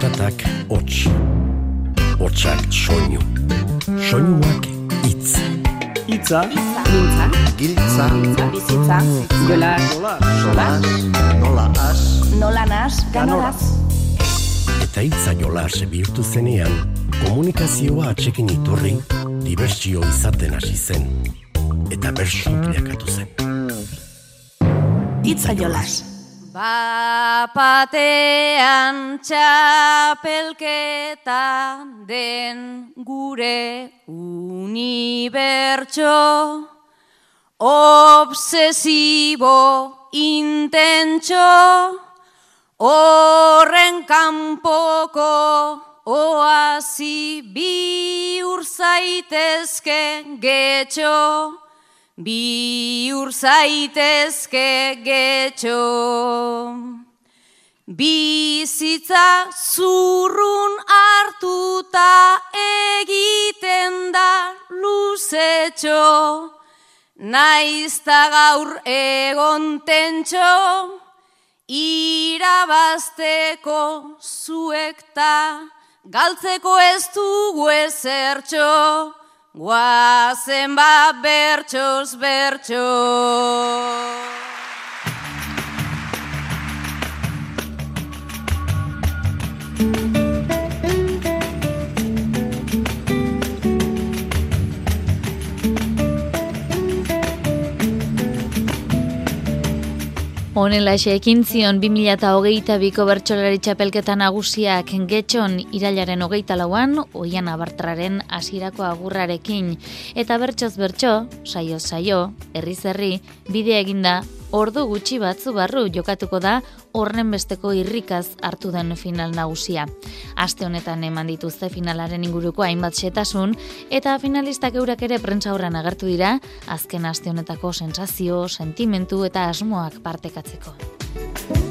Zaratak hots. Hotsak soinu. Soinuak hitz. Itza, Mintza, Giltza, bizitza, jola, solas, nola as, nola nas, ganoraz. Eta hitza jolas bihurtu zenean, komunikazioa atxekin iturri, dibertsio izaten hasi zen. Eta bersu bilakatu zen. Itza jolas. Bapatean txapelketa den gure unibertso Obsesibo intentxo Horren kanpoko oazi bihur zaitezke getxo Bihur zaitezke getxo. Bizitza zurrun hartuta egiten da luzetxo. Naizta gaur egon tentxo Irabazteko zuekta Galtzeko ez dugu ezertxo Guazen ba bertxoz bertxo. Honela ekin zion 2008 biko bertsolari txapelketa nagusiak getxon irailaren hogeita lauan, oian abartraren hasierako agurrarekin. Eta bertsoz bertso, saio saio, herri zerri, bidea eginda, ordu gutxi batzu barru jokatuko da horren besteko irrikaz hartu den final nagusia. Aste honetan eman dituzte finalaren inguruko hainbat xetasun, eta finalistak eurak ere prentza horren agertu dira, azken aste honetako sensazio, sentimentu eta asmoak partekatzeko.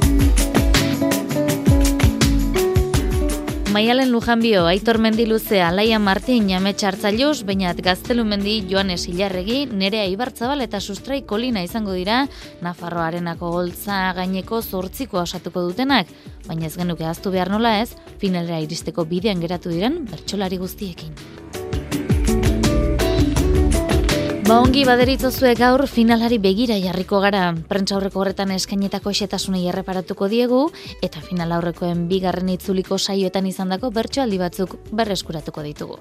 Maialen Lujanbio, Aitor Mendiluzea, Laia Martin, Ametsa Hartzailuz, Bainat Gaztelumendi, Joanes Ilarregi, Nerea Ibartzabal eta Sustrai Kolina izango dira Nafarroarenako goltza gaineko zortziko osatuko dutenak, baina ez genuke aztu behar nola ez, finalera iristeko bidean geratu diren bertsolari guztiekin. Ba ongi baderitzozue gaur finalari begira jarriko gara. Prentza aurreko horretan eskainetako esetasunei erreparatuko diegu eta final aurrekoen bigarren itzuliko saioetan izandako bertsoaldi batzuk berreskuratuko ditugu.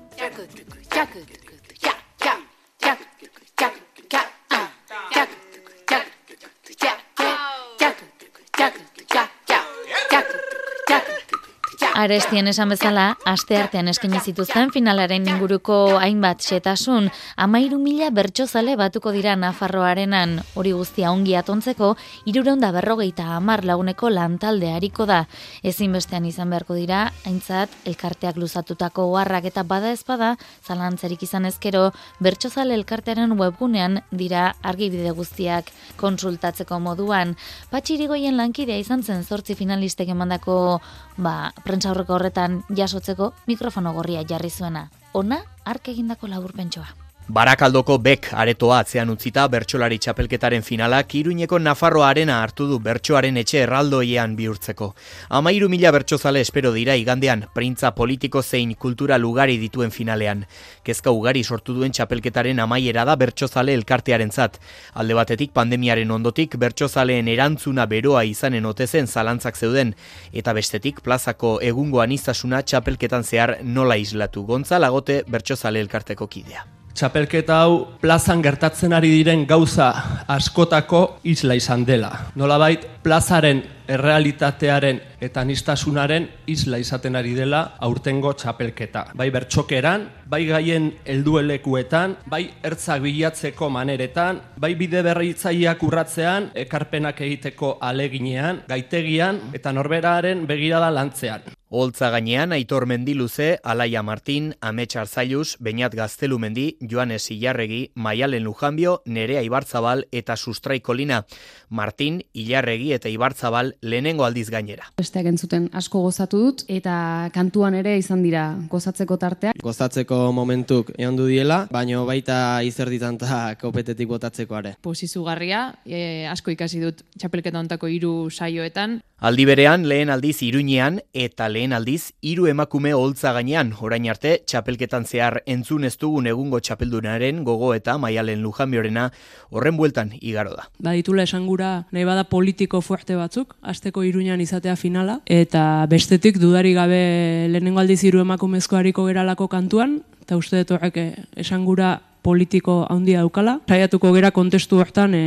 Arestien esan bezala, aste artean eskaini zituzten finalaren inguruko hainbat xetasun, amairu mila bertsozale batuko dira Nafarroarenan, hori guztia ongi atontzeko, irureunda berrogeita amar laguneko lantalde hariko da. Ezinbestean izan beharko dira, haintzat, elkarteak luzatutako oharrak eta bada ezpada, zalantzerik izan ezkero, bertsozale elkartearen webgunean dira argibide guztiak konsultatzeko moduan. Patxirigoien lankidea izan zen zortzi finalistek emandako ba, prentza aurreko horretan jasotzeko mikrofono gorria jarri zuena. Ona, ark egindako laburpentsoa. Barakaldoko bek aretoa atzean utzita bertsolari txapelketaren finalak iruñeko Nafarroa arena hartu du bertsoaren etxe erraldoiean bihurtzeko. Amairu mila bertsozale espero dira igandean, printza politiko zein kultura lugari dituen finalean. Kezka ugari sortu duen txapelketaren amaiera da bertsozale elkartearen zat. Alde batetik pandemiaren ondotik bertsozaleen erantzuna beroa izanen otezen zalantzak zeuden, eta bestetik plazako egungo aniztasuna txapelketan zehar nola islatu. Gontza lagote bertsozale elkarteko kidea. Txapelketa hau plazan gertatzen ari diren gauza askotako isla izan dela. Nolabait, plazaren errealitatearen eta nistasunaren isla izaten ari dela aurtengo txapelketa. Bai bertxokeran, bai gaien helduelekuetan, bai ertzak bilatzeko maneretan, bai bide berritzaileak urratzean, ekarpenak egiteko aleginean, gaitegian eta norberaren begirada lantzean. Holtza gainean Aitor Mendiluze, Alaia Martin, Amets Arzailuz, Beñat Gaztelumendi, Joanes Ilarregi, Maialen Lujanbio, Nerea Ibarzabal eta Sustrai Kolina. Martin, Ilarregi eta Ibarzabal lehenengo aldiz gainera. Besteak entzuten asko gozatu dut eta kantuan ere izan dira gozatzeko tarteak. Gozatzeko momentuk egon du diela, baino baita izerditan eta kopetetik botatzeko are. Posizugarria, e, asko ikasi dut txapelketa ontako hiru saioetan. Aldi berean lehen aldiz Iruñean eta lehen aldiz, hiru emakume holtza gainean, orain arte, txapelketan zehar entzun ez dugun egungo txapeldunaren gogo eta maialen lujanbiorena horren bueltan igaro da. Baditula esangura nahi bada politiko fuerte batzuk, asteko iruñan izatea finala, eta bestetik dudari gabe lehenengo aldiz hiru emakumezko hariko geralako kantuan, eta uste dut horrek esangura politiko handia daukala. Saiatuko gera kontestu hortan e,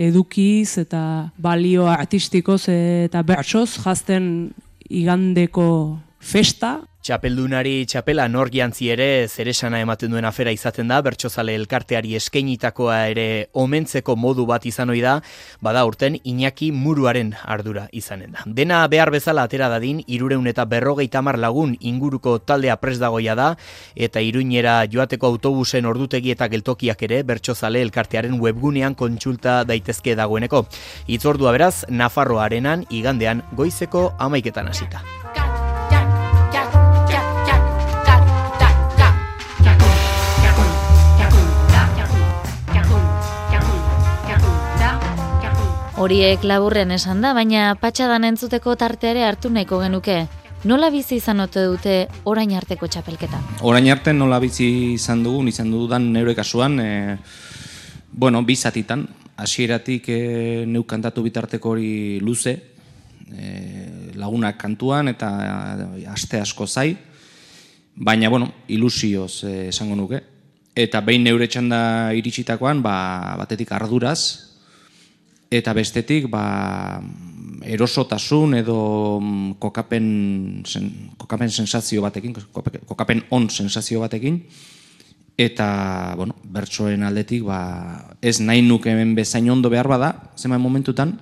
edukiz eta balio artistikoz eta bertsoz jazten igandeko festa Txapeldunari txapela nor jantzi ere zeresana ematen duen afera izaten da, bertsozale elkarteari eskeinitakoa ere omentzeko modu bat izan da, bada urten Iñaki muruaren ardura izanen da. Dena behar bezala atera dadin, irureun eta berrogei tamar lagun inguruko taldea pres dagoia da, eta iruinera joateko autobusen ordutegi eta geltokiak ere bertsozale elkartearen webgunean kontsulta daitezke dagoeneko. Itzordua beraz, Nafarroarenan igandean goizeko amaiketan hasita. Horiek laburren esan da, baina patxadan entzuteko tarteare hartu nahiko genuke. Nola bizi izan ote dute orain arteko txapelketa? Orain arte nola bizi izan dugu, izan dudan neure kasuan, e, bueno, bizatitan, hasieratik e, neuk kantatu bitarteko hori luze, e, lagunak kantuan eta aste asko zai, baina, bueno, ilusioz esango nuke. Eta behin neure txanda iritsitakoan, ba, batetik arduraz, eta bestetik ba, erosotasun edo mm, kokapen, sen, kokapen sensazio batekin, kokapen on sensazio batekin, eta, bueno, bertsoen aldetik, ba, ez nahi nuke hemen bezain ondo behar bada, zeman momentutan,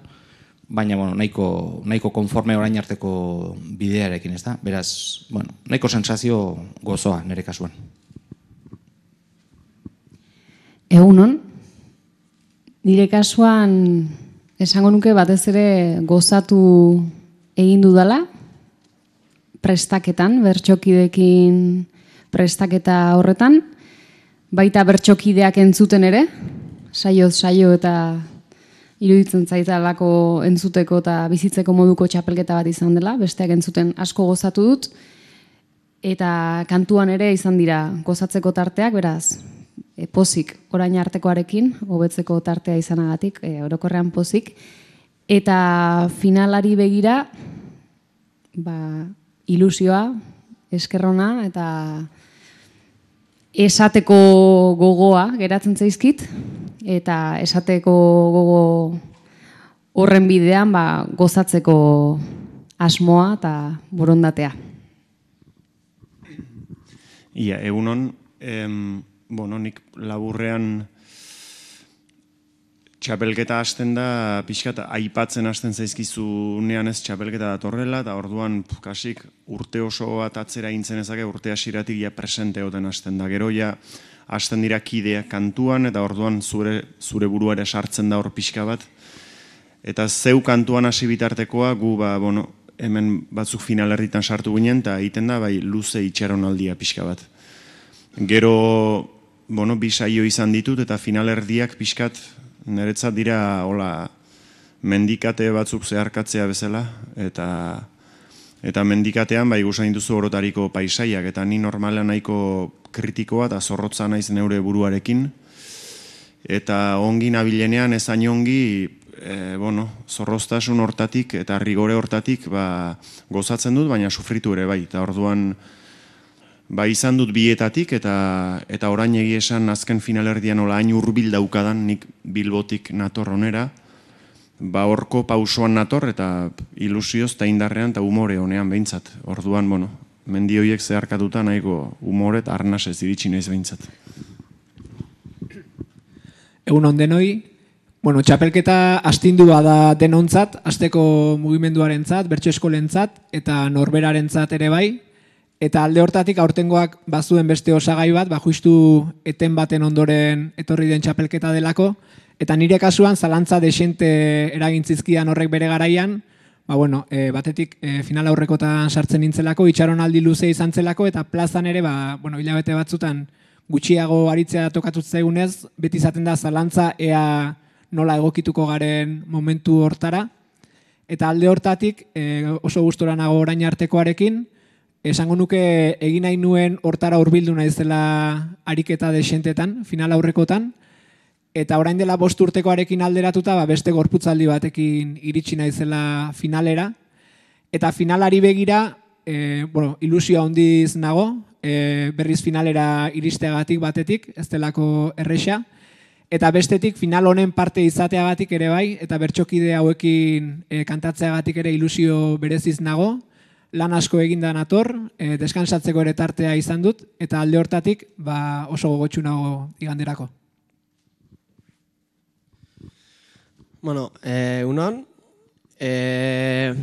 baina, bueno, nahiko, nahiko konforme orain arteko bidearekin, ez da? Beraz, bueno, nahiko sensazio gozoa nire kasuan. Egunon, nire kasuan Esango nuke batez ere gozatu egin dudala, prestaketan, bertxokidekin prestaketa horretan, baita bertxokideak entzuten ere, saio saio eta iruditzen zaitalako entzuteko eta bizitzeko moduko txapelketa bat izan dela, besteak entzuten asko gozatu dut, eta kantuan ere izan dira gozatzeko tarteak, beraz, e, pozik orain artekoarekin, hobetzeko tartea izanagatik, e, orokorrean pozik. Eta finalari begira, ba, ilusioa, eskerrona, eta esateko gogoa geratzen zaizkit, eta esateko gogo horren bidean ba, gozatzeko asmoa eta borondatea. Ia, egunon, em, bueno, nik laburrean txapelketa hasten da, pixkat aipatzen hasten zaizkizu nean ez txapelketa datorrela, eta orduan kasik urte oso bat atzera intzen ezake, urte asiratik ja presente hoten hasten da. Gero ja hasten dira kideak kantuan, eta orduan zure, zure buruare sartzen da hor pixka bat. Eta zeu kantuan hasi bitartekoa, gu ba, bueno, hemen batzuk finalerritan sartu ginen, eta egiten da, bai, luze itxaron aldia pixka bat. Gero bueno, bi saio izan ditut eta finalerdiak pixkat niretzat dira hola mendikate batzuk zeharkatzea bezala eta eta mendikatean bai gusain duzu orotariko paisaiak eta ni normalean nahiko kritikoa eta zorrotza naiz neure buruarekin. Eta ongi nabilenean ez ongi e, bueno, zorroztasun hortatik eta rigore hortatik ba, gozatzen dut, baina sufritu ere bai, eta orduan Ba, izan dut bietatik eta eta orain egia esan azken finalerdian ola hain urbil daukadan nik bilbotik nator onera. Ba, horko pausoan nator eta ilusioz eta indarrean eta umore honean behintzat. Orduan, bueno, mendioiek zeharkatuta nahiko umore eta arnaz ez iritsi naiz behintzat. Egun ondenoi, bueno, txapelketa astindua da denontzat, asteko mugimenduaren zat, bertso eskolentzat eta norberaren ere bai, Eta alde hortatik aurtengoak bazuen beste osagai bat, ba justu eten baten ondoren etorri den txapelketa delako, eta nire kasuan zalantza desente eragintzizkian horrek bere garaian, ba bueno, e, batetik e, final aurrekotan sartzen nintzelako, itxaron aldi luze izan zelako, eta plazan ere, ba, bueno, hilabete batzutan gutxiago aritzea tokatut zaigunez, beti izaten da zalantza ea nola egokituko garen momentu hortara, Eta alde hortatik e, oso gustora nago orain artekoarekin, esango nuke egin nahi nuen hortara hurbildu naizela ariketa desentetan, final aurrekotan, eta orain dela bost urtekoarekin alderatuta, ba, beste gorputzaldi batekin iritsi naizela finalera, eta finalari begira, e, bueno, ilusio handiz nago, e, berriz finalera iristeagatik batetik, ez delako erresa, eta bestetik final honen parte izateagatik ere bai, eta bertxokide hauekin e, kantatzeagatik ere ilusio bereziz nago, lan asko eginda nator, e, deskansatzeko ere tartea izan dut, eta alde hortatik ba, oso gogotxu nago iganderako. Bueno, e, unon, e,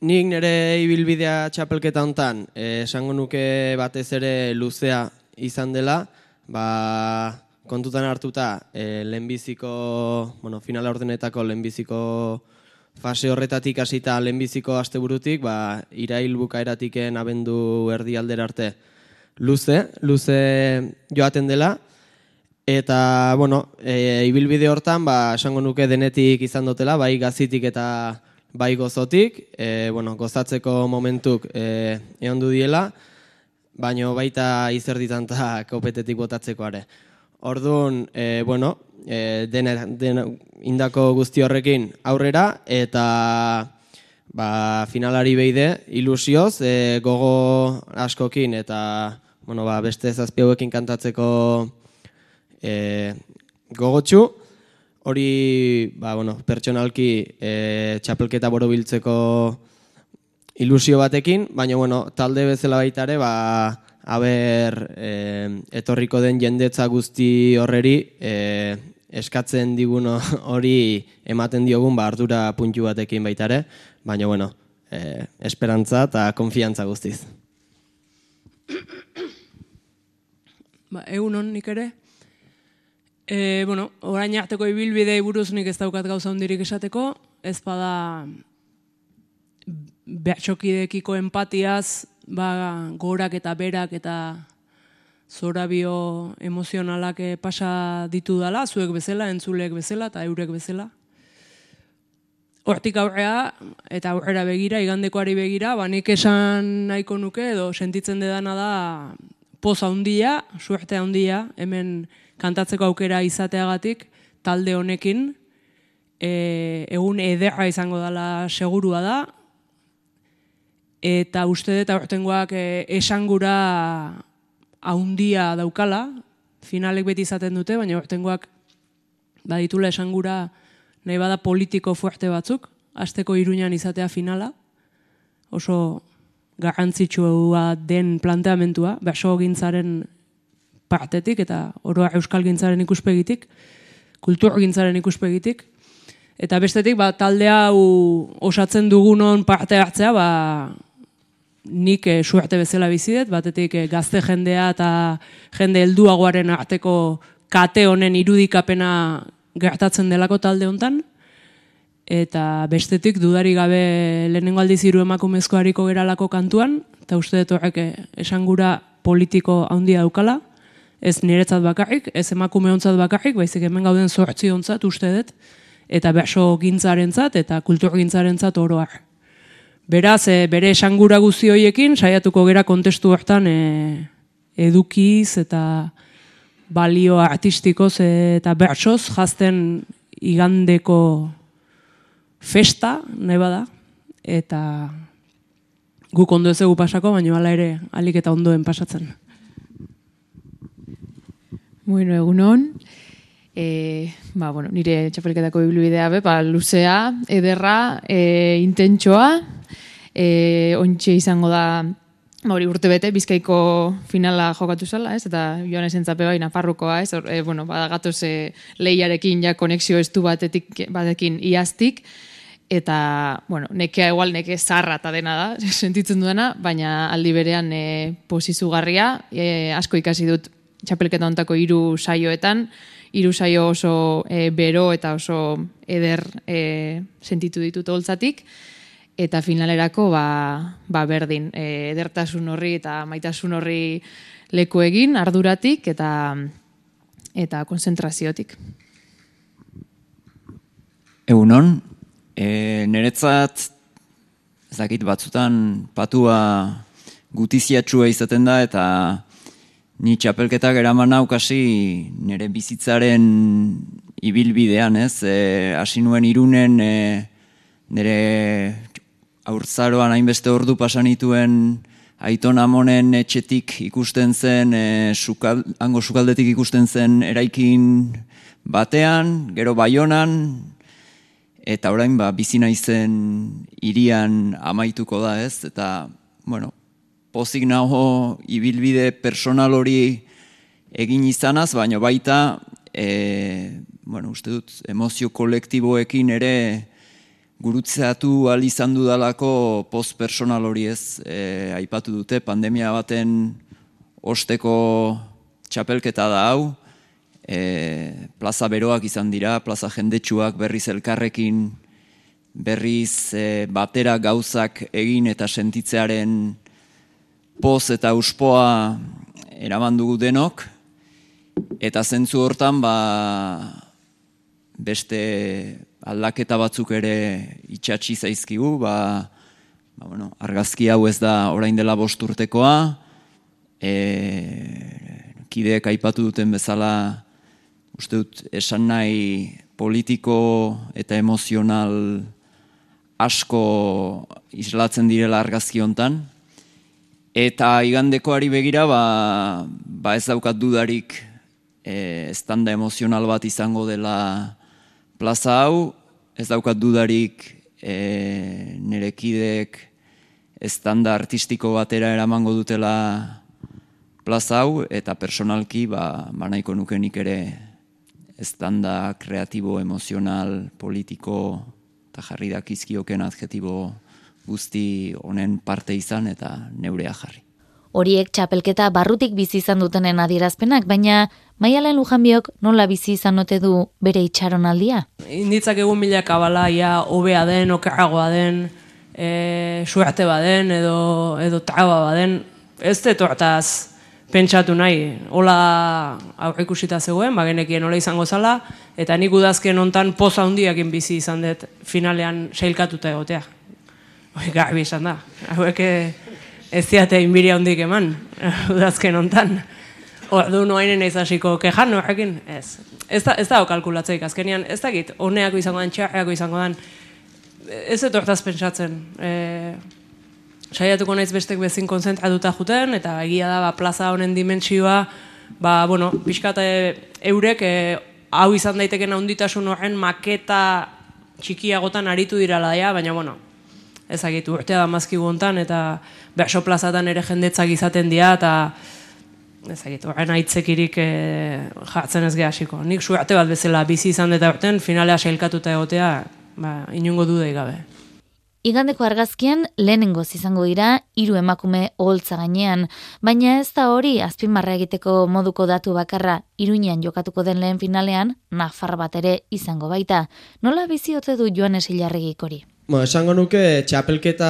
nik nire ibilbidea txapelketa hontan, esango nuke batez ere luzea izan dela, ba, kontutan hartuta e, lehenbiziko, bueno, finala ordenetako lehenbiziko fase horretatik hasita lehenbiziko asteburutik, ba, irail bukaeratiken abendu erdi aldera arte luze, luze joaten dela, eta, bueno, e, ibilbide hortan, ba, esango nuke denetik izan dutela, bai gazitik eta bai gozotik, e, bueno, gozatzeko momentuk e, egon du diela, baino baita izerditan eta kopetetik botatzeko are. Orduan, e, bueno, e, dena, dena, indako guzti horrekin aurrera eta ba, finalari beide ilusioz e, gogo askokin eta bueno, ba, beste zazpi hauekin kantatzeko e, gogotxu hori ba, bueno, pertsonalki e, txapelketa boro biltzeko ilusio batekin, baina bueno, talde bezala baita ere, ba, haber e, etorriko den jendetza guzti horreri e, eskatzen diguno hori ematen diogun ba ardura puntu batekin baita ere, baina bueno, e, esperantza eta konfiantza guztiz. Ba, egun hon nik ere, e, bueno, orain arteko ibilbidei buruz nik ez daukat gauza hondirik esateko, ez bada behatxokidekiko empatiaz, ba, gorak eta berak eta zorabio emozionalak eh, pasa ditu dala, zuek bezala, entzulek bezala eta eurek bezala. Hortik aurrea eta aurrera begira, igandekoari begira, ba nik esan nahiko nuke edo sentitzen dedana da poza handia, suerte handia, hemen kantatzeko aukera izateagatik talde honekin e, egun ederra izango dela segurua da eta uste dut aurtengoak e, esangura haundia daukala, finalek beti izaten dute, baina ortengoak baditula esangura nahi bada politiko fuerte batzuk, azteko iruñan izatea finala, oso garrantzitsua den planteamentua, baso gintzaren partetik eta oroa euskal gintzaren ikuspegitik, kultur gintzaren ikuspegitik, eta bestetik ba, talde hau osatzen dugunon parte hartzea, ba, nik e, suerte bezala bizidet, batetik e, gazte jendea eta jende helduagoaren arteko kate honen irudikapena gertatzen delako talde hontan eta bestetik dudari gabe lehenengo aldiz hiru emakumezko hariko geralako kantuan eta uste dut horrek eh, esangura politiko handia daukala ez niretzat bakarrik, ez emakume ontzat bakarrik, baizik hemen gauden zortzi ontzat uste dut, eta beso gintzarentzat eta kultur gintzarentzat oroar. Beraz, e, bere esangura guzti hoiekin, saiatuko gera kontestu hortan e, edukiz eta balio artistikoz eta bertsoz jazten igandeko festa, nahi bada, eta guk ondo ez egu pasako, baina hala ere alik eta ondoen pasatzen. Bueno, egunon. E, ba, bueno, nire txapelketako biblioidea be, ba, luzea, ederra, e, intentsoa, e, ontxe izango da ba, hori urte bete, bizkaiko finala jokatu zela, ez? Eta joan esen zape bai, nafarrukoa, ez? E, bueno, badagatoz e, lehiarekin ja konexio estu batetik, batekin iaztik, eta, bueno, nekea igual neke zarra eta dena da, sentitzen duena, baina aldi berean e, posizugarria, e, asko ikasi dut txapelketa ontako hiru saioetan, hiru saio oso e, bero eta oso eder e, sentitu ditut holtzatik, eta finalerako ba, ba berdin e, edertasun horri eta maitasun horri leku egin arduratik eta eta konzentraziotik. Egunon, E, niretzat, ez dakit batzutan patua gutiziatxua izaten da eta ni txapelketak eraman naukasi nire bizitzaren ibilbidean, ez? E, hasi nuen irunen e, nire aurtzaroan hainbeste ordu pasanituen aiton amonen etxetik ikusten zen, e, sukal, hango sukaldetik ikusten zen eraikin batean, gero baionan, eta orain ba, bizina izen irian amaituko da ez, eta, bueno, pozik nago ibilbide personal hori egin izanaz, baina baita, e, bueno, uste dut, emozio kolektiboekin ere gurutzeatu al izan dudalako post personal hori ez, e, aipatu dute, pandemia baten osteko txapelketa da hau, e, plaza beroak izan dira, plaza jendetsuak berriz elkarrekin, berriz e, batera gauzak egin eta sentitzearen poz eta uspoa eraman dugu denok, eta zentzu hortan ba, beste aldaketa batzuk ere itxatsi zaizkigu, ba, ba, bueno, argazki hau ez da orain dela bost urtekoa, e, kideek aipatu duten bezala, uste dut, esan nahi politiko eta emozional asko islatzen direla argazki hontan, Eta igandekoari begira, ba, ba ez daukat dudarik e, estanda emozional bat izango dela plaza hau, ez daukat dudarik e, nerekidek estanda artistiko batera eramango dutela plaza hau, eta personalki, ba, banaiko nukenik ere estanda kreatibo, emozional, politiko, eta jarri dakizkioken adjetibo guzti honen parte izan eta neurea jarri. Horiek txapelketa barrutik bizi izan dutenen adierazpenak, baina Maialen Lujanbiok nola bizi izan ote du bere itxaronaldia? Inditzak egun mila kabala, ia hobea den, okeragoa den, e, suerte baden, edo, edo traba baden, ez dut hortaz pentsatu nahi, hola aurrikusita zegoen, bagenekien hola izango zala, eta nik udazken ontan poza hundiakin bizi izan dut finalean seilkatuta egotea. Oi, garbi esan da. Hauek eh, ez ziate inbiria hondik eman, udazken ontan. Ordu noainen ez hasiko kejan horrekin, ez. Ez da, ez da kalkulatzeik, azkenian, ez da git, honeako izango dan, txarreako izango dan, ez dut hortaz pentsatzen. E, saiatuko naiz bestek bezin konzentratuta juten, eta egia da, ba, plaza honen dimentsioa, ba, bueno, pixkate eurek, e, hau izan daiteken handitasun horren maketa txikiagotan aritu dira laia, baina, bueno, ezagitu urtea da mazki gontan, eta behaso plazatan ere jendetzak izaten dira, eta ezagitu, horren aitzekirik e, jartzen ez gehasiko. Nik suerte bat bezala bizi izan deta urten, finalea sailkatuta egotea, ba, inungo dudei gabe. Igandeko argazkian lehenengo izango dira hiru emakume oholtza gainean, baina ez da hori azpimarra egiteko moduko datu bakarra Iruinean jokatuko den lehen finalean Nafar bat ere izango baita. Nola bizi ote du Joanes Ilarregik hori? Bo, esango nuke txapelketa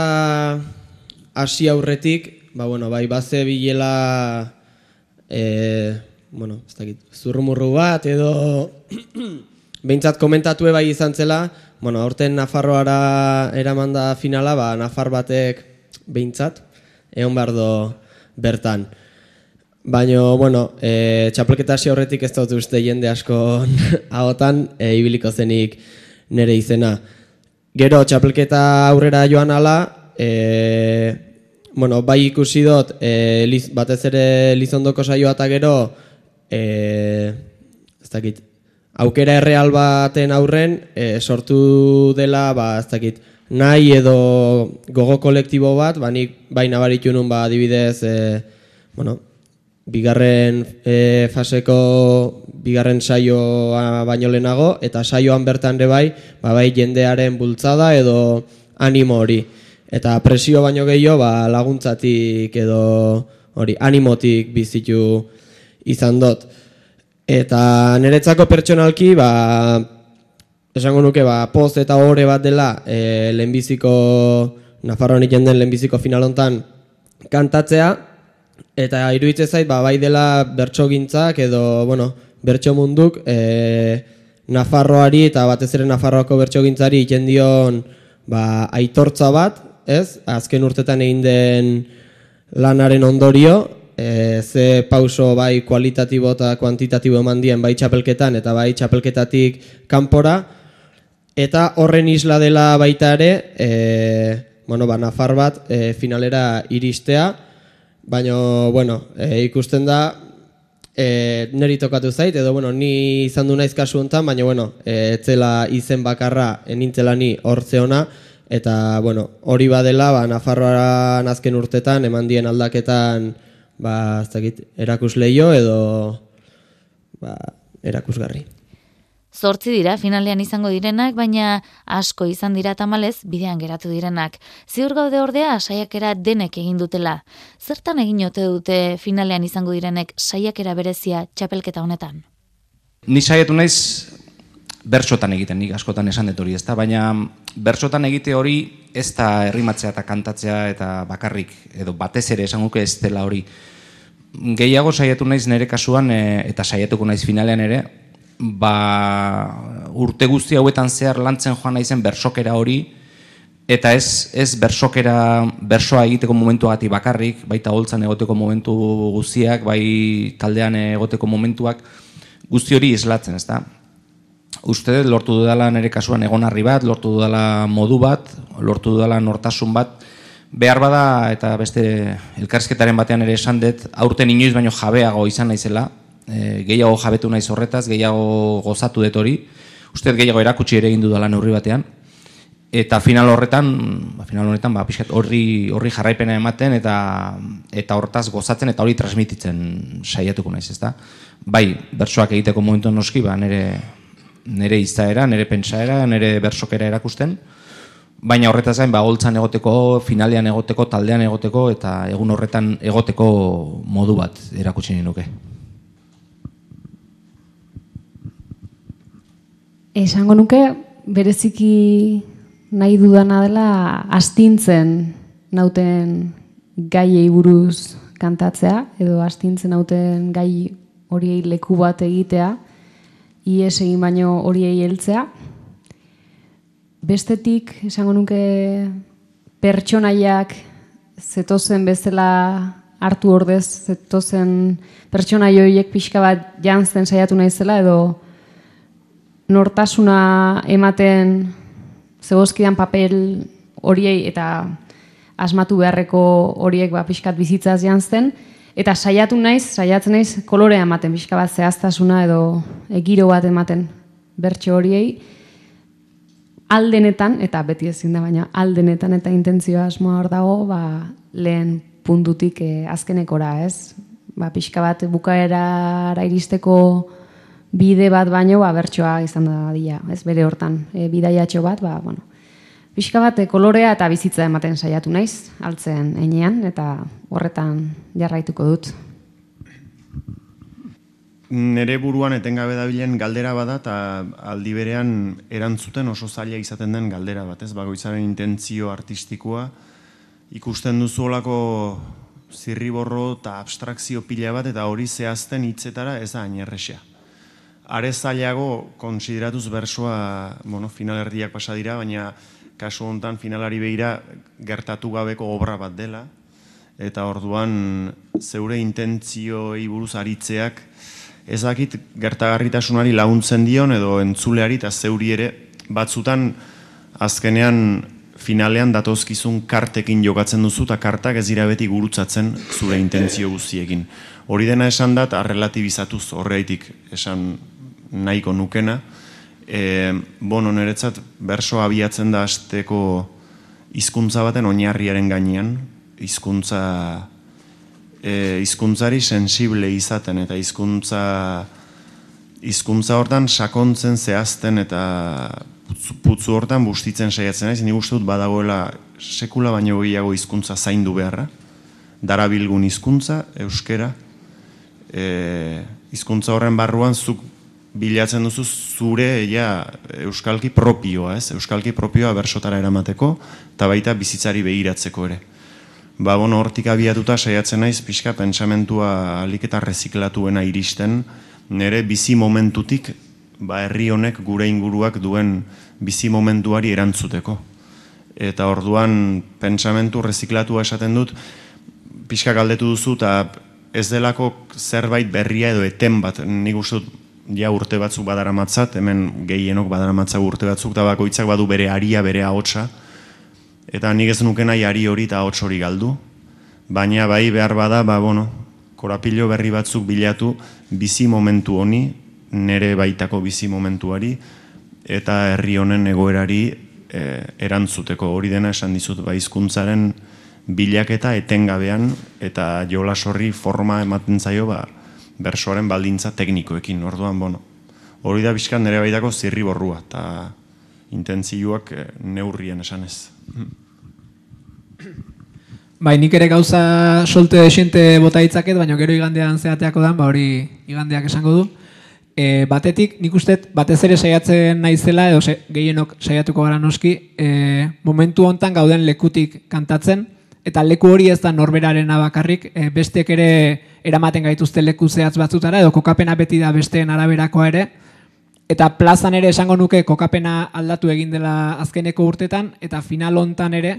hasi aurretik, ba, bueno, bai baze bilela e, bueno, ez dakit, zurrumurru bat edo behintzat komentatu bai izan zela, bueno, aurten Nafarroara eramanda finala, ba, Nafar batek behintzat, egon behar do bertan. Baina, bueno, e, txapelketa hasi aurretik ez dut uste jende asko hagotan, e, ibiliko zenik nere izena. Gero txapelketa aurrera joan ala, e, bueno, bai ikusi dut, e, liz, batez ere lizondoko saioa eta gero, e, ez dakit, aukera erreal baten aurren, e, sortu dela, ba, ez dakit, nahi edo gogo kolektibo bat, ba, nik bai nabaritu nun, ba, adibidez, e, bueno, bigarren e, faseko bigarren saioa baino lehenago eta saioan bertan ere bai, ba, bai jendearen bultzada edo animo hori. Eta presio baino gehiago ba, laguntzatik edo hori animotik bizitu izan dut. Eta niretzako pertsonalki ba, esango nuke ba, poz eta horre bat dela e, lehenbiziko Nafarroan den lehenbiziko finalontan kantatzea, Eta iruditzen zait, ba, bai dela bertso gintzak edo, bueno, bertso munduk e, Nafarroari eta batez ere Nafarroako bertsogintzari egiten dion ba, aitortza bat, ez? Azken urtetan egin den lanaren ondorio, e, ze pauso bai kualitatibo eta kuantitatibo eman dien bai txapelketan eta bai txapelketatik kanpora, eta horren isla dela baita ere, e, bueno, ba, Nafar bat e, finalera iristea, baina, bueno, e, ikusten da, e, neri tokatu zait, edo, bueno, ni izan du naiz kasu honetan, baina, bueno, e, etzela izen bakarra, enintzela ni hortze ona, eta, bueno, hori badela, ba, Nafarroaren azken urtetan, eman dien aldaketan, ba, ez dakit, erakusleio edo, ba, erakusgarri. Zortzi dira finalean izango direnak, baina asko izan dira tamalez bidean geratu direnak. Ziur gaude ordea saiakera denek egin dutela. Zertan egin ote dute finalean izango direnek saiakera berezia txapelketa honetan? Ni saiatu naiz bertsotan egiten, nik askotan esan dut hori, ezta? Baina bertsotan egite hori ez da herrimatzea eta kantatzea eta bakarrik, edo batez ere esan guke ez dela hori. Gehiago saiatu naiz nire kasuan, eh, eta saiatuko naiz finalean ere, ba, urte guzti hauetan zehar lantzen joan naizen bersokera hori, eta ez, ez bersokera, bersoa egiteko momentuagatik bakarrik, baita holtzan egoteko momentu guztiak, bai taldean egoteko momentuak, guzti hori islatzen, ez da? Uste lortu dudala nire kasuan egonarri bat, lortu dudala modu bat, lortu dudala nortasun bat, behar bada eta beste elkarrizketaren batean ere esan dut, aurten inoiz baino jabeago izan naizela, e, gehiago jabetu naiz horretaz, gehiago gozatu dut hori, uste gehiago erakutsi ere egin dudala neurri batean, eta final horretan, ba, final horretan, ba, pixkat horri, horri jarraipena ematen, eta eta hortaz gozatzen, eta hori transmititzen saiatuko naiz, ezta? Bai, bersoak egiteko momentu noski, ba, nire, nire izaera, nire pentsaera, nire bersokera erakusten, baina horretaz gain, ba, holtzan egoteko, finalean egoteko, taldean egoteko, eta egun horretan egoteko modu bat erakutsi nuke. Esango nuke, bereziki nahi dudana dela astintzen nauten gaiei buruz kantatzea, edo astintzen nauten gai horiei leku bat egitea, ies egin baino horiei heltzea. Bestetik, esango nuke, pertsonaiak zetozen bezala hartu ordez, zetozen pertsonaioiek pixka bat jantzen saiatu naizela, edo nortasuna ematen zebozkidan papel horiei eta asmatu beharreko horiek ba, pixkat bizitzaz jantzen, eta saiatu naiz, saiatzen naiz kolorea ematen, pixka bat zehaztasuna edo egiro bat ematen bertxe horiei, aldenetan, eta beti ezin da baina, aldenetan eta intentzioa asmoa hor dago, ba, lehen puntutik eh, azkenekora, ez? Ba, pixka bat bukaerara iristeko bide bat baino ba bertsoa izan da dia, ez bere hortan, e, bidaiatxo bat, ba bueno. Pixka bat e, kolorea eta bizitza ematen saiatu naiz altzen enean eta horretan jarraituko dut. Nere buruan etengabe dabilen galdera bada eta aldi berean erantzuten oso zaila izaten den galdera bat, ez? Bagoitzaren intentzio artistikoa ikusten duzu olako zirriborro eta abstrakzio pila bat eta hori zehazten hitzetara ez da ainerresea are zailago konsideratuz bersoa bueno, finalerdiak pasa dira, baina kasu hontan finalari behira gertatu gabeko obra bat dela, eta orduan zeure intentzioi buruz aritzeak ezakit gertagarritasunari laguntzen dion edo entzuleari eta zeuri ere batzutan azkenean finalean datozkizun kartekin jokatzen duzu eta kartak ez dira beti gurutzatzen zure intentzio guztiekin. Hori dena esan dat, arrelatibizatuz horreitik esan nahiko nukena. E, bono, niretzat, berso abiatzen da azteko hizkuntza baten oinarriaren gainean, hizkuntza e, hizkuntzari sensible izaten eta hizkuntza hizkuntza hortan sakontzen zehazten eta putzu hortan bustitzen saiatzen naiz, ni uste dut badagoela sekula baino gehiago hizkuntza zaindu beharra, darabilgun hizkuntza euskera, e, hizkuntza horren barruan zuk bilatzen duzu zure ja, euskalki propioa, ez? Euskalki propioa bersotara eramateko eta baita bizitzari begiratzeko ere. Ba, bueno, hortik abiatuta saiatzen naiz pixka pentsamentua alik eta reziklatuena iristen, nire bizi momentutik ba, herri honek gure inguruak duen bizi momentuari erantzuteko. Eta orduan pentsamentu reziklatua esaten dut, pixka galdetu duzu eta ez delako zerbait berria edo eten bat, nik uste dut ja urte batzuk badara matzat, hemen gehienok badara matzak urte batzuk, eta bakoitzak badu bere aria, bere ahotsa, eta nik ez nuke nahi ari hori eta ahots hori galdu, baina bai behar bada, ba, bueno, korapilo berri batzuk bilatu bizi momentu honi, nere baitako bizi momentuari, eta herri honen egoerari e, erantzuteko. Hori dena esan dizut ba, hizkuntzaren bilaketa etengabean eta jolas horri forma ematen zaio ba, bersoaren baldintza teknikoekin, orduan, bueno, hori da bizkan nire baitako zirri borrua, eta intentzioak e, neurrien esan ez. Bai, nik ere gauza solte desente bota ditzaket, baina gero igandean zeateako dan, ba hori igandeak esango du. E, batetik, nik uste, batez ere saiatzen naizela, edo se, gehienok saiatuko gara noski, e, momentu hontan gauden lekutik kantatzen, eta leku hori ez da norberaren abakarrik, e, bestek ere eramaten gaituzte leku zehatz batzutara, edo kokapena beti da besteen araberakoa ere, eta plazan ere esango nuke kokapena aldatu egin dela azkeneko urtetan, eta final hontan ere,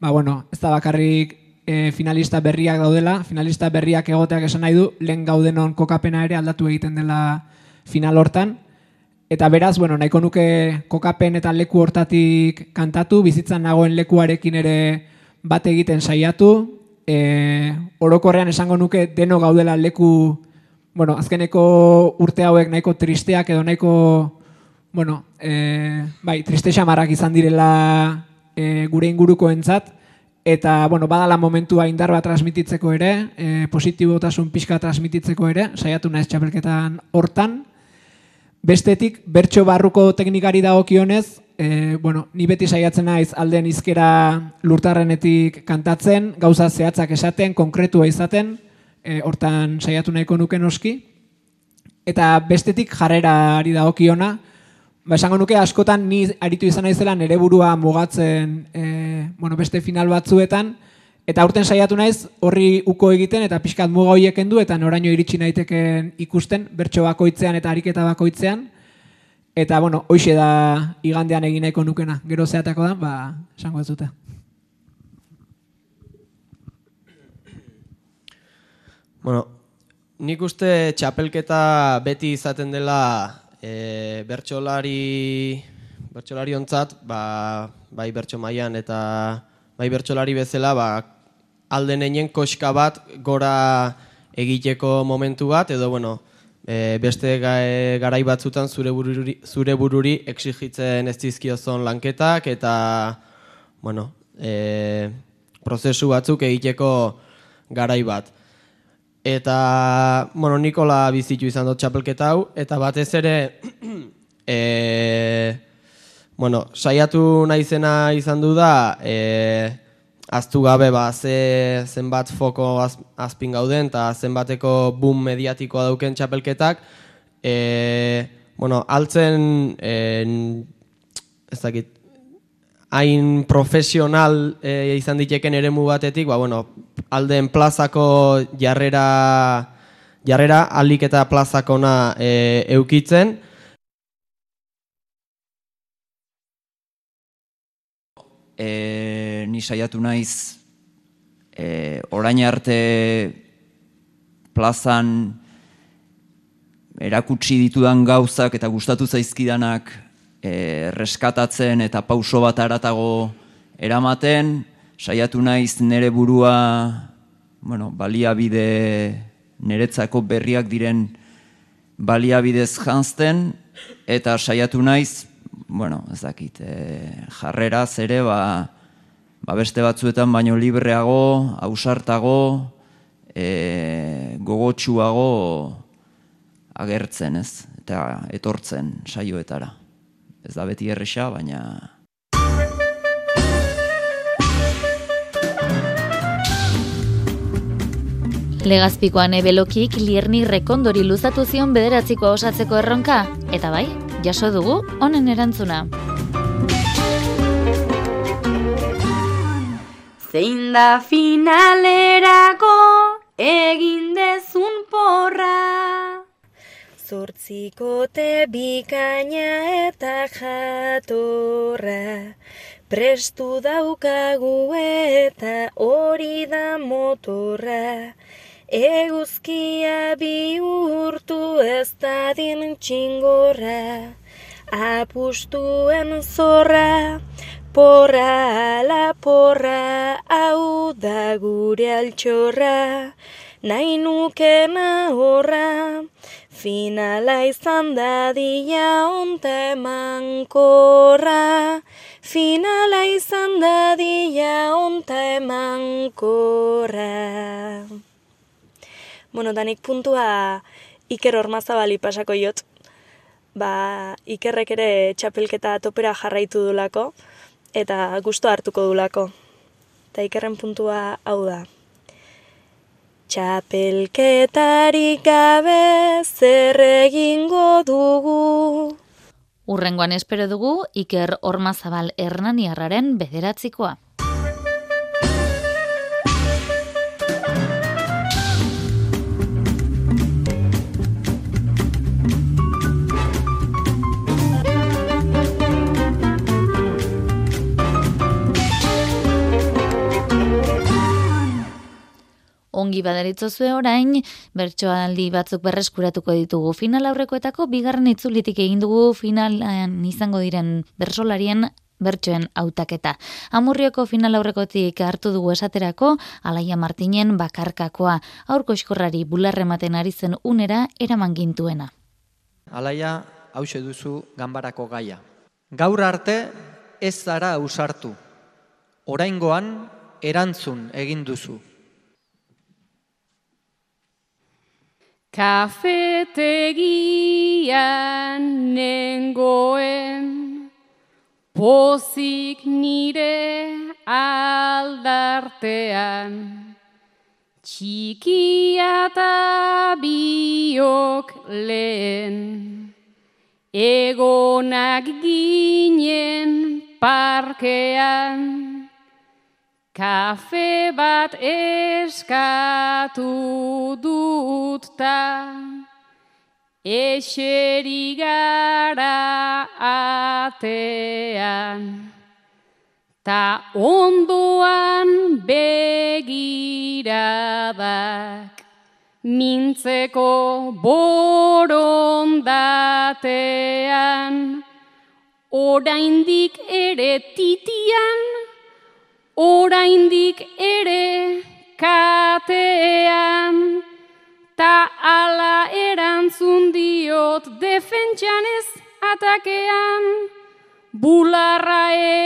ba bueno, ez da bakarrik e, finalista berriak daudela, finalista berriak egoteak esan nahi du, lehen gaudenon kokapena ere aldatu egiten dela final hortan, eta beraz, bueno, nahiko nuke kokapen eta leku hortatik kantatu, bizitzan nagoen lekuarekin ere bat egiten saiatu, e, orokorrean esango nuke deno gaudela leku, bueno, azkeneko urte hauek nahiko tristeak edo nahiko, bueno, e, bai, triste xamarrak izan direla e, gure inguruko entzat, eta, bueno, badala momentua indar bat transmititzeko ere, e, positibotasun pixka transmititzeko ere, saiatu naiz txapelketan hortan, Bestetik, bertso barruko teknikari dagokionez, e, bueno, ni beti saiatzen naiz alden izkera lurtarrenetik kantatzen, gauza zehatzak esaten, konkretua izaten, e, hortan saiatu nahiko nuke noski. Eta bestetik jarrera ari dagokiona, ba esango nuke askotan ni aritu izan naizela nere burua mugatzen e, bueno, beste final batzuetan, Eta urten saiatu naiz horri uko egiten eta pixkat muga hoiek du eta noraino iritsi naiteken ikusten bertso bakoitzean eta ariketa bakoitzean. Eta, bueno, hoxe da igandean egin nahiko nukena. Gero zeatako da, ba, esango ez dute. Bueno, nik uste txapelketa beti izaten dela e, bertsolari, bertsolari ontzat, ba, bai bertso mailan eta bai bertsolari bezala, ba, alde neinen koska bat gora egiteko momentu bat, edo, bueno, e, beste garai batzutan zure bururi, zure bururi exigitzen ez dizkiozon lanketak eta bueno, e, prozesu batzuk egiteko garai bat. Eta, bueno, Nikola bizitu izan dut txapelketa hau, eta batez ere, e, bueno, saiatu naizena izan du da, e, aztu gabe ba, ze, zenbat foko az, azpin gauden eta zenbateko boom mediatikoa dauken txapelketak. E, bueno, altzen, e, ez dakit, hain profesional e, izan diteken eremu batetik, ba, bueno, alden plazako jarrera, jarrera alik eta plazakona e, eukitzen, e, ni saiatu naiz e, orain arte plazan erakutsi ditudan gauzak eta gustatu zaizkidanak e, reskatatzen eta pauso bat aratago eramaten, saiatu naiz nere burua bueno, baliabide niretzako berriak diren baliabidez jantzten, eta saiatu naiz bueno, ez dakit, e, jarreraz ere, ba, ba beste batzuetan baino libreago, ausartago, e, gogotsuago agertzen, ez? Eta etortzen saioetara. Ez da beti erresa, baina... Legazpikoan ebelokik lierni rekondori luzatu zion bederatziko osatzeko erronka, eta bai, jaso dugu honen erantzuna. Zein da finalerako egin dezun porra Zortzikote bikaina eta jatorra, prestu daukagu eta hori da motorra. Eguzkia bihurtu ez dadin txingorra, apustuen zorra, porra ala porra, hau da gure altxorra, nahi nukena horra, finala izan dadia onta emankorra, finala izan dadia onta emankorra. Bueno, danik puntua Iker Ormazabali pasako jot. Ba, Ikerrek ere txapelketa topera jarraitu dulako eta gusto hartuko dulako. Eta Ikerren puntua hau da. Txapelketarik gabe zer egingo dugu. Urrengoan espero dugu Iker Ormazabal Hernaniarraren bederatzikoa. Ongi baderitzozue orain, bertsoaldi batzuk berreskuratuko ditugu final aurrekoetako, bigarren itzulitik egin dugu finalean izango diren bersolarien bertsoen hautaketa. Amurrioko final aurrekotik hartu dugu esaterako, Alaia Martinen bakarkakoa, aurko eskorrari bularrematen ari zen unera eraman gintuena. Alaia, hause duzu ganbarako gaia. Gaur arte ez zara ausartu. Oraingoan erantzun egin duzu. Kafetegian nengoen pozik nire aldartean. Txikia eta biok lehen egonak ginen parkean Kafe bat eskatu dut ta, eseri gara atean, ta ondoan begiradak, mintzeko borondatean, oraindik ere titian, oraindik ere katean, ta ala erantzun diot defentsan ez atakean, bularra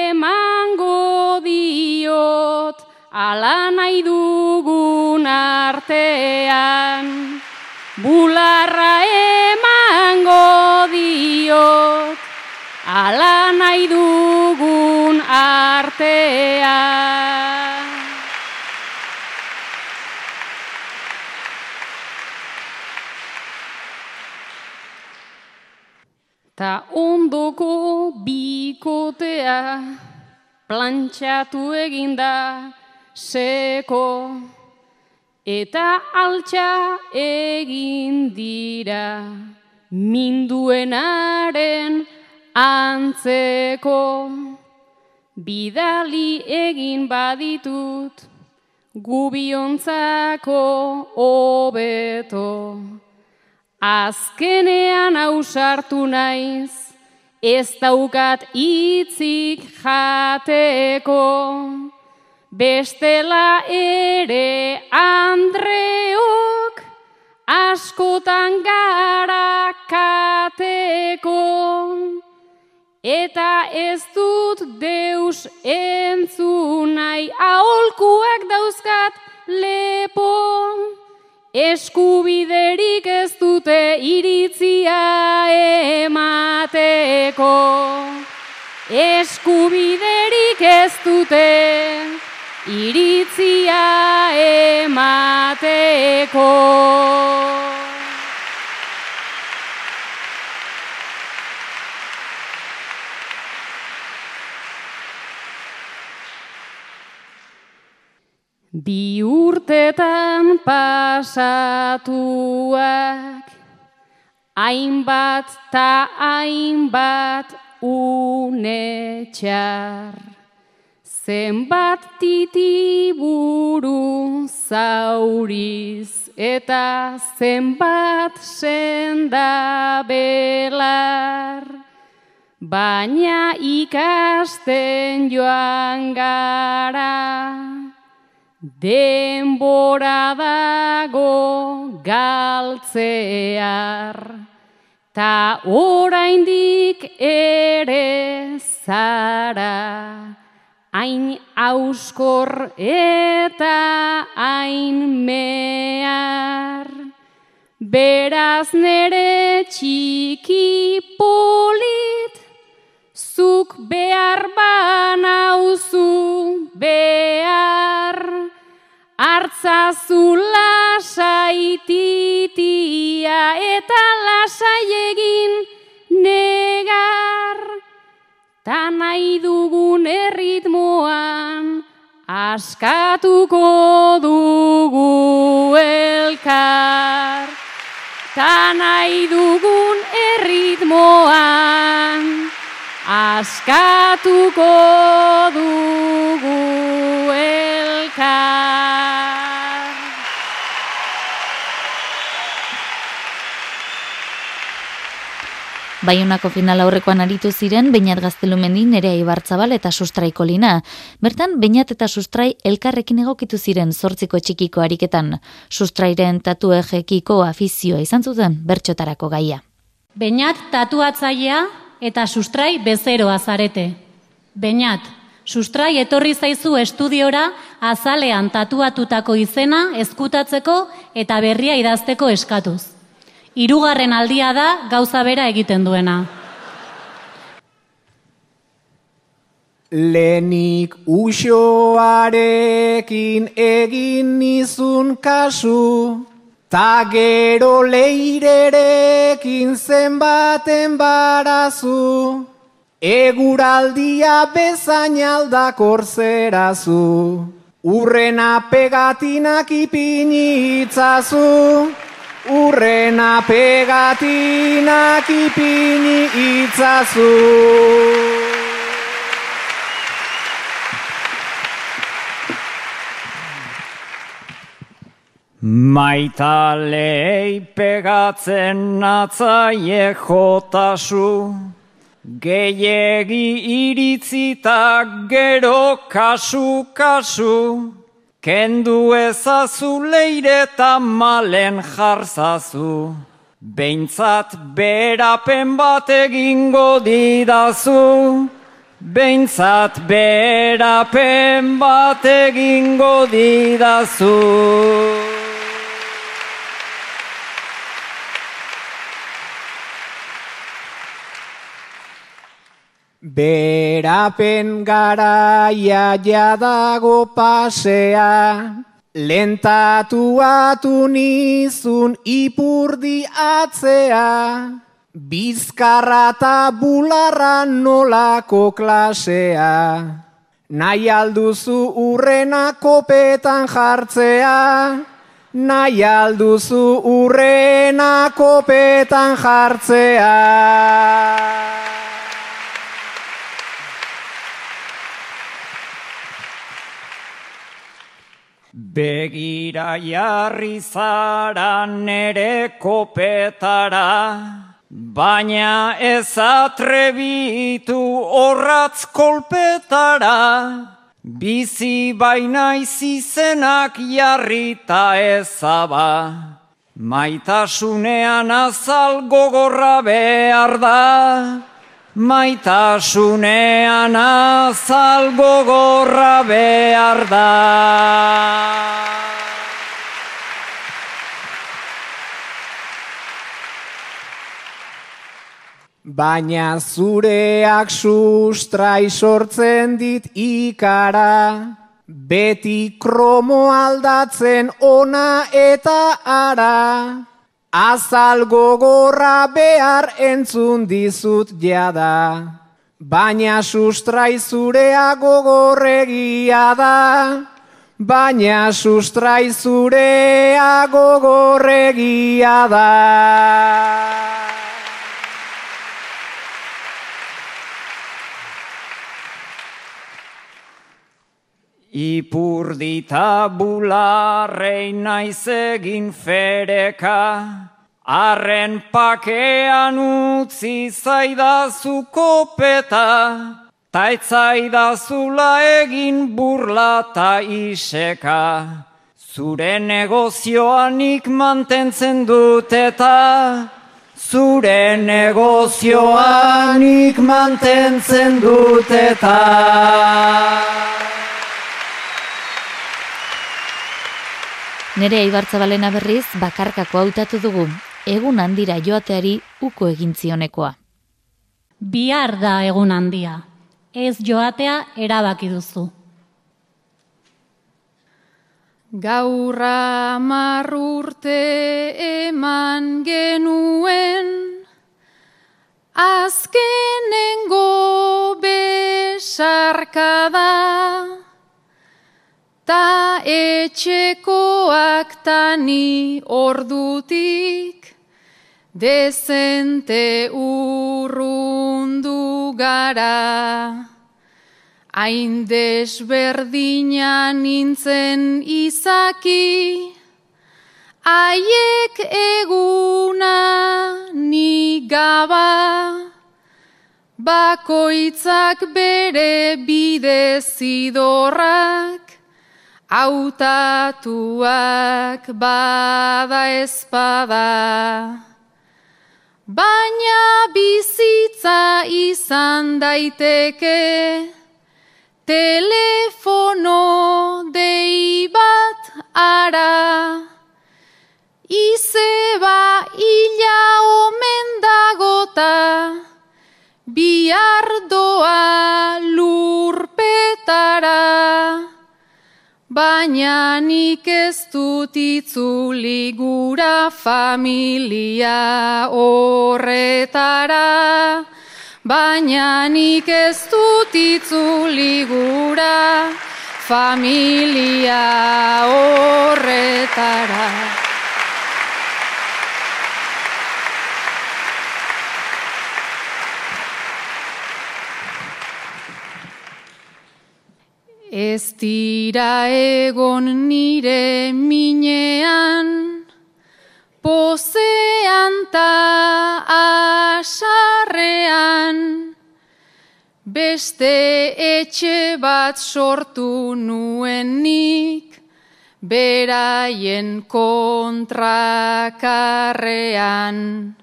emango diot, ala nahi dugun artean, bularra emango diot, ala ondoko bikotea plantxatu eginda seko. Eta altxa egin dira minduenaren antzeko. Bidali egin baditut gubiontzako hobeto. Azkenean ausartu naiz ez daukat itzik jateko. Bestela ere andreok askotan gara kateko. Eta ez dut deus entzunai aholkuak dauzkat lepo eskubiderik ez dute iritzia emateko. Eskubiderik ez dute iritzia emateko Bi urtetan pasatuak hainbat ta hainbat une txar. Zenbat titiburu zauriz eta zenbat senda belar. Baina ikasten joan gara, denbora dago galtzear. Ta oraindik ere zara, hain auskor eta hain mehar. Beraz nere txiki polit, zuk behar banauzu behar. Artzazu lasaititia eta lasai egin negar. Ta nahi dugun erritmoan askatuko dugu elkar. Ta nahi dugun erritmoan askatuko dugu elkar. Baionako final aurrekoan aritu ziren Beñat Gaztelumendi Nerea Ibartzabal eta Sustrai Kolina. Bertan Beñat eta Sustrai elkarrekin egokitu ziren zortziko txikiko ariketan. Sustrairen tatuejekiko afizioa izan zuten bertxotarako gaia. Beñat tatuatzailea eta Sustrai bezeroa zarete. Beñat, Sustrai etorri zaizu estudiora azalean tatuatutako izena ezkutatzeko eta berria idazteko eskatuz. Hirugarren aldia da gauza bera egiten duena. Lenik usoarekin egin nizun kasu, ta gero leirerekin zenbaten barazu, eguraldia bezain aldakor zerazu, urrena pegatinak ipinitzazu, Urrena pegatinak ipini itzazu. Maitalei pegatzen natzaie jotasu, gehiegi iritzitak gero kasu-kasu, Kendu ezazu leire eta malen jarzazu, Beintzat berapen bat egingo didazu, Beintzat berapen bat egingo didazu. Berapen garaia jadago pasea, lentatuatu nizun ipurdi atzea, bizkarra eta bularra nolako klasea, nahi alduzu urrena kopetan jartzea, nahi alduzu urrena kopetan jartzea. Begira jarri zara nere kopetara, baina ez atrebitu horratz kolpetara, bizi baina izizenak jarri ta ezaba, maitasunean azal gogorra behar da. Maitasunean azal gogorra behar da. Baina zureak sustrai sortzen dit ikara, beti kromo aldatzen ona eta ara. Azal gogorra behar entzun dizut jada, baina sustrai zurea gogorregia da, baina sustrai zurea gogorregia da. Ipurdita bularrei naiz egin fereka, arren pakean utzi zaidazu kopeta, taitzaidazu egin burla iseka. Zure negozioanik mantentzen dut eta, zure negozioanik mantentzen dut eta. Nere Aibartzabalena berriz bakarkako hautatu dugu, egun handira joateari uko egin zionekoa. Bihar da egun handia, ez joatea erabaki duzu. Gaurra marrurte eman genuen, azkenengo besarkada, ta etxekoak tani ordutik, dezente urrundu gara. Hain desberdina nintzen izaki, haiek eguna ni gaba, bakoitzak bere bide zidorrak, hautatuak bada espada. Baina bizitza izan daiteke, telefono dei bat ara. Izeba ila omen dagota, biardoa lurpetara. Baina nik ez dut itzuli gura familia horretara. Baina nik ez dut itzuli gura familia horretara. Ez dira egon nire minean, pozean ta asarrean, beste etxe bat sortu nuen nik, beraien kontrakarrean.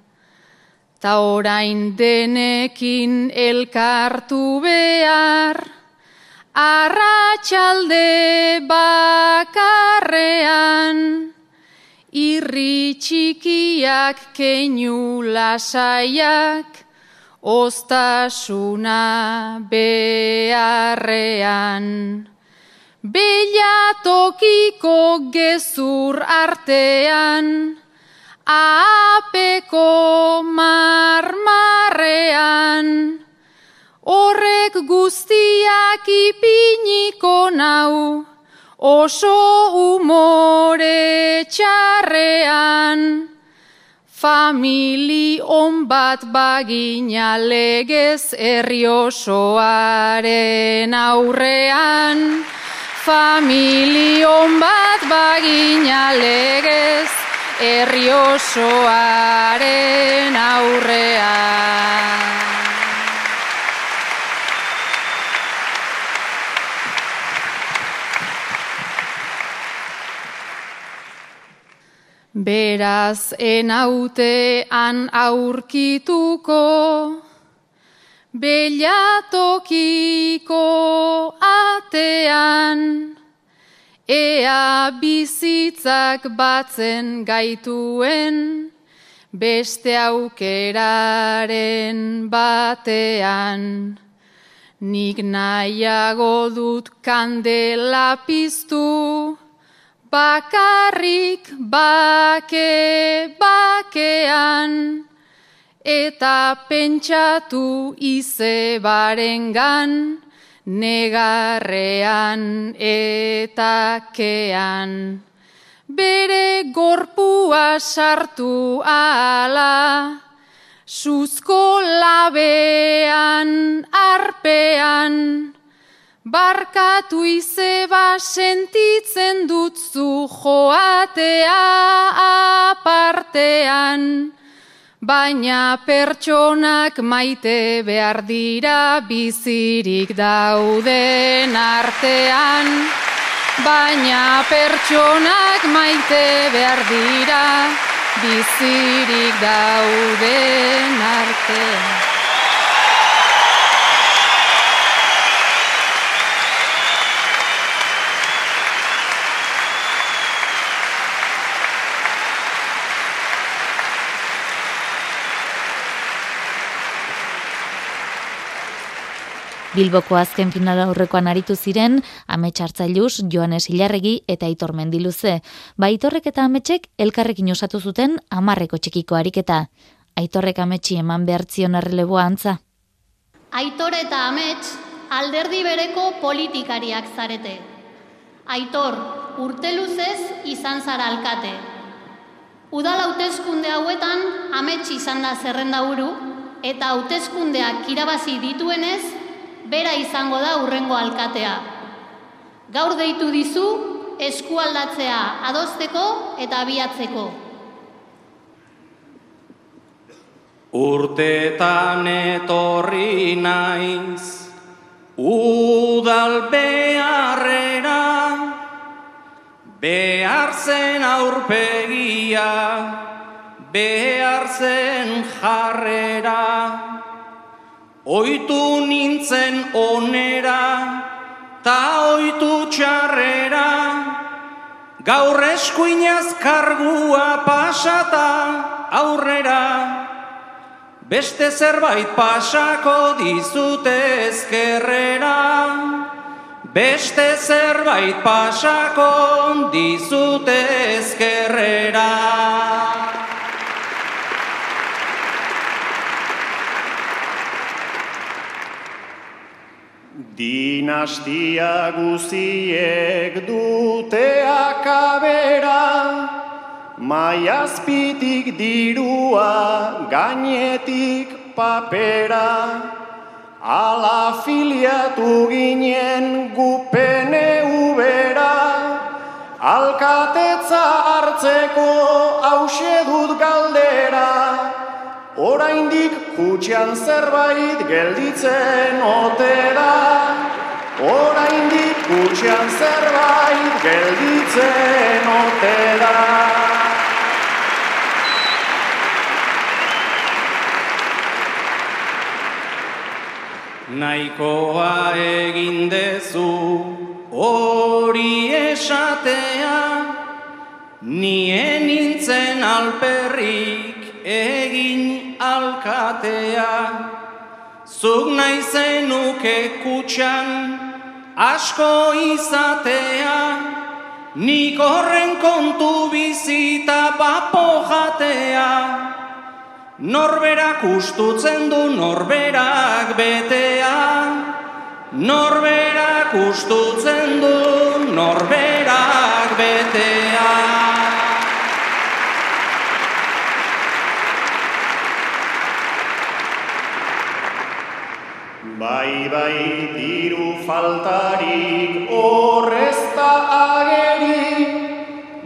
Ta orain denekin elkartu behar, Arratxalde bakarrean, irri txikiak keinu lasaiak, ostasuna beharrean. Bela tokiko gezur artean, apeko ipiniko nau, oso umore txarrean. Famili on bat bagina legez herri osoaren aurrean. Famili on bat bagina legez herri osoaren aurrean. Beraz enautean aurkituko, belatokiko atean, ea bizitzak batzen gaituen, beste aukeraren batean. Nik nahiago dut kandela piztu, bakarrik bake bakean eta pentsatu izebarengan negarrean eta kean. Bere gorpua sartu ala suzko labean arpean Barkatu izeba sentitzen dut zu joatea apartean, baina pertsonak maite behar dira bizirik dauden artean. Baina pertsonak maite behar dira bizirik dauden artean. Bilboko azken finala aurrekoan aritu ziren, amets hartzailuz, Joanes Ilarregi eta Aitor Mendiluze. Ba, Aitorrek eta ametsek elkarrekin osatu zuten amarreko txikiko ariketa. Aitorrek ametsi eman behartzion erreleboa antza. Aitor eta amets alderdi bereko politikariak zarete. Aitor, urte luzez izan zara alkate. Udal hauteskunde hauetan amets izan da zerrenda buru, eta hauteskundeak irabazi dituenez, bera izango da urrengo alkatea. Gaur deitu dizu eskualdatzea adosteko eta abiatzeko. Urtetan etorri naiz, udal beharrera, behar zen aurpegia, behar zen jarrera, Oitu nintzen onera, ta oitu txarrera, gaur eskuinaz kargua pasata aurrera. Beste zerbait pasako dizute ezkerrera, beste zerbait pasako dizute ezkerrera. Dinastia guziek dute akabera, maiazpitik dirua gainetik papera, ala filiatu ginen gupene ubera, alkatetza hartzeko hause dut galdera, oraindik kutxean zerbait gelditzen ote da. Oraindik kutxean zerbait gelditzen ote da. Naikoa egin dezu hori esatea, nien nintzen alperrik egin alkatea, zuk nahi zenuke kutxan asko izatea, nik horren kontu bizita papo jatea, norberak ustutzen du norberak betea, norberak ustutzen du norberak betea. Bai, diru faltarik horrezta ageri,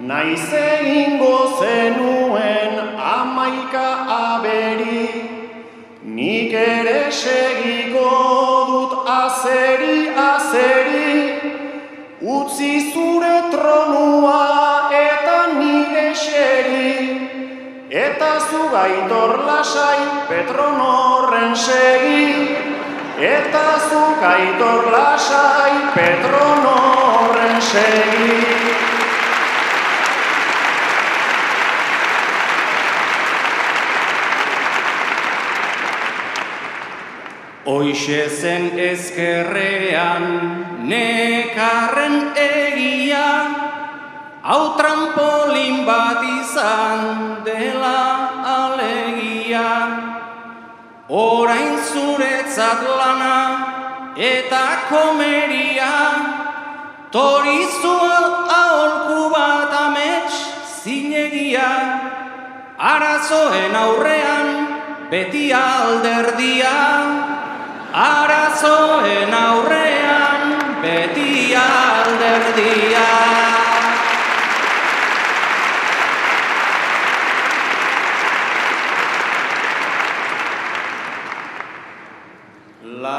naiz egingo zenuen amaika aberi, nik ere segiko dut azeri, azeri, utzi zure tronua eta nire xeri, eta zugaitor lasai petronorren segi, Eta zuk aitor lasai Petronorren segi. Hoixe zen ezkerrean nekarren egia, hau trampolin bat izan dela alegia. Orain zuretzat lana eta komeria, torizu aholku bat amets zinegia, arazoen aurrean beti alderdia, arazoen aurrean beti alderdia.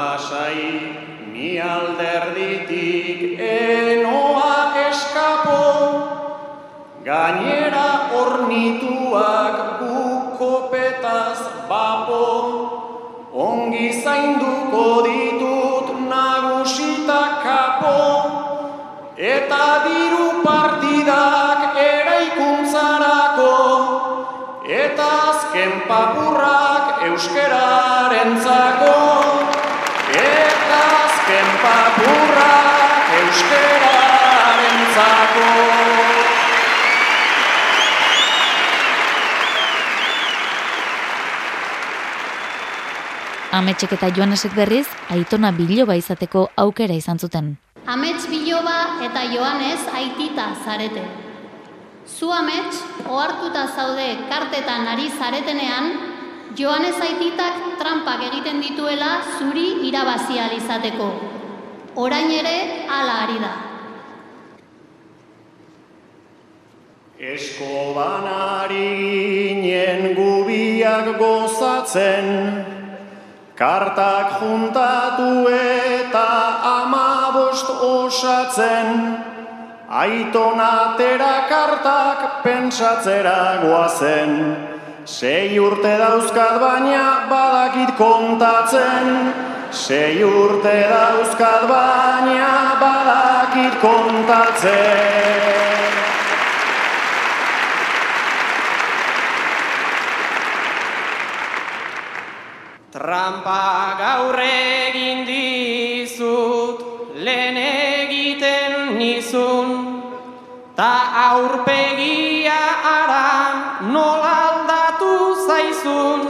Lasai mi alderditik enoa eskapo, gainera ornituak bukopetaz bapo, ongi zainduko ditut nagusita kapo, eta diru partidak eraikuntzarako, eta azken papurrak euskerarentzako, eta azken papurrak euskerarentzako. Ametsek eta Joanesek berriz, aitona biloba izateko aukera izan zuten. Amets biloba eta Joanes aitita zarete. Zu amets, ohartuta zaude kartetan ari zaretenean, Joanes aititak trampak egiten dituela zuri irabazi ahal izateko. Orain ere hala ari da. Eskobanari ginen gubiak gozatzen, kartak juntatu eta amabost osatzen, aiton atera kartak pentsatzera goazen, sei urte dauzkat baina badakit kontatzen, sei urte dauzkat baina badakit kontatzen. Trampa gaur egin dizut, lehen egiten nizun, ta aurpegia ara nola aldatu zaizun,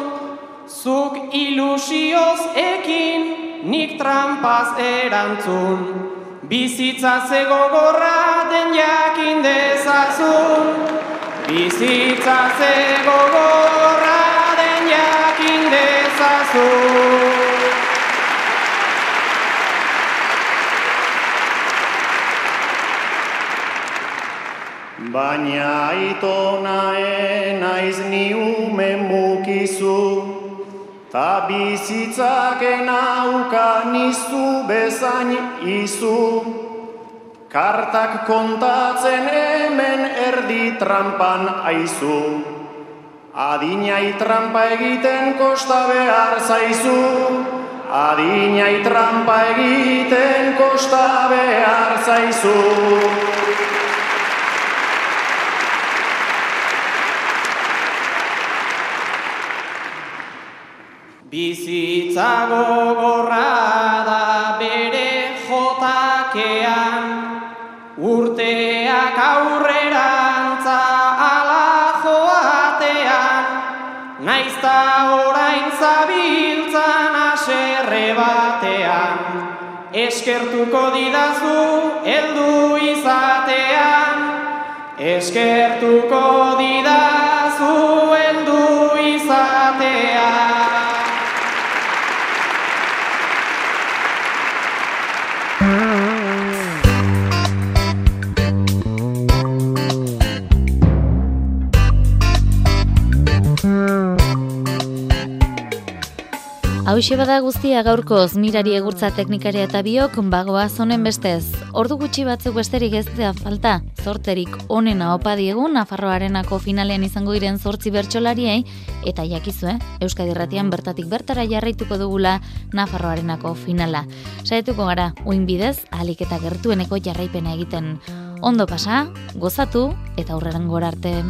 zuk ilusioz ekin nik trampaz erantzun, bizitza zegogorra den jakin dezazun, bizitza zegogorra den jakin dezazun. Baina aitona naiz ni ume mukizu, ta bizitzak enauka nizu bezain izu. Kartak kontatzen hemen erdi trampan aizu. Adinai trampa egiten kosta behar zaizu. Adinai trampa egiten kosta behar zaizu. Bizitza gogorra da bere jotakean, urteak aurrerantza ala joatean, naizta orain zabiltzan aserre batean, eskertuko didazu heldu izatean, eskertuko didazu Hauxe bada guztia gaurkoz mirari egurtza teknikaria eta biok bagoa zonen bestez. Ordu gutxi batzuk besterik ez da falta. Zorterik onena opa diegun Nafarroarenako finalean izango diren zortzi bertsolariei eta jakizue Euskadi Irratian bertatik bertara jarraituko dugula Nafarroarenako finala. Saietuko gara uin bidez ahalik eta gertueneko jarraipena egiten. Ondo pasa, gozatu eta aurreran arte.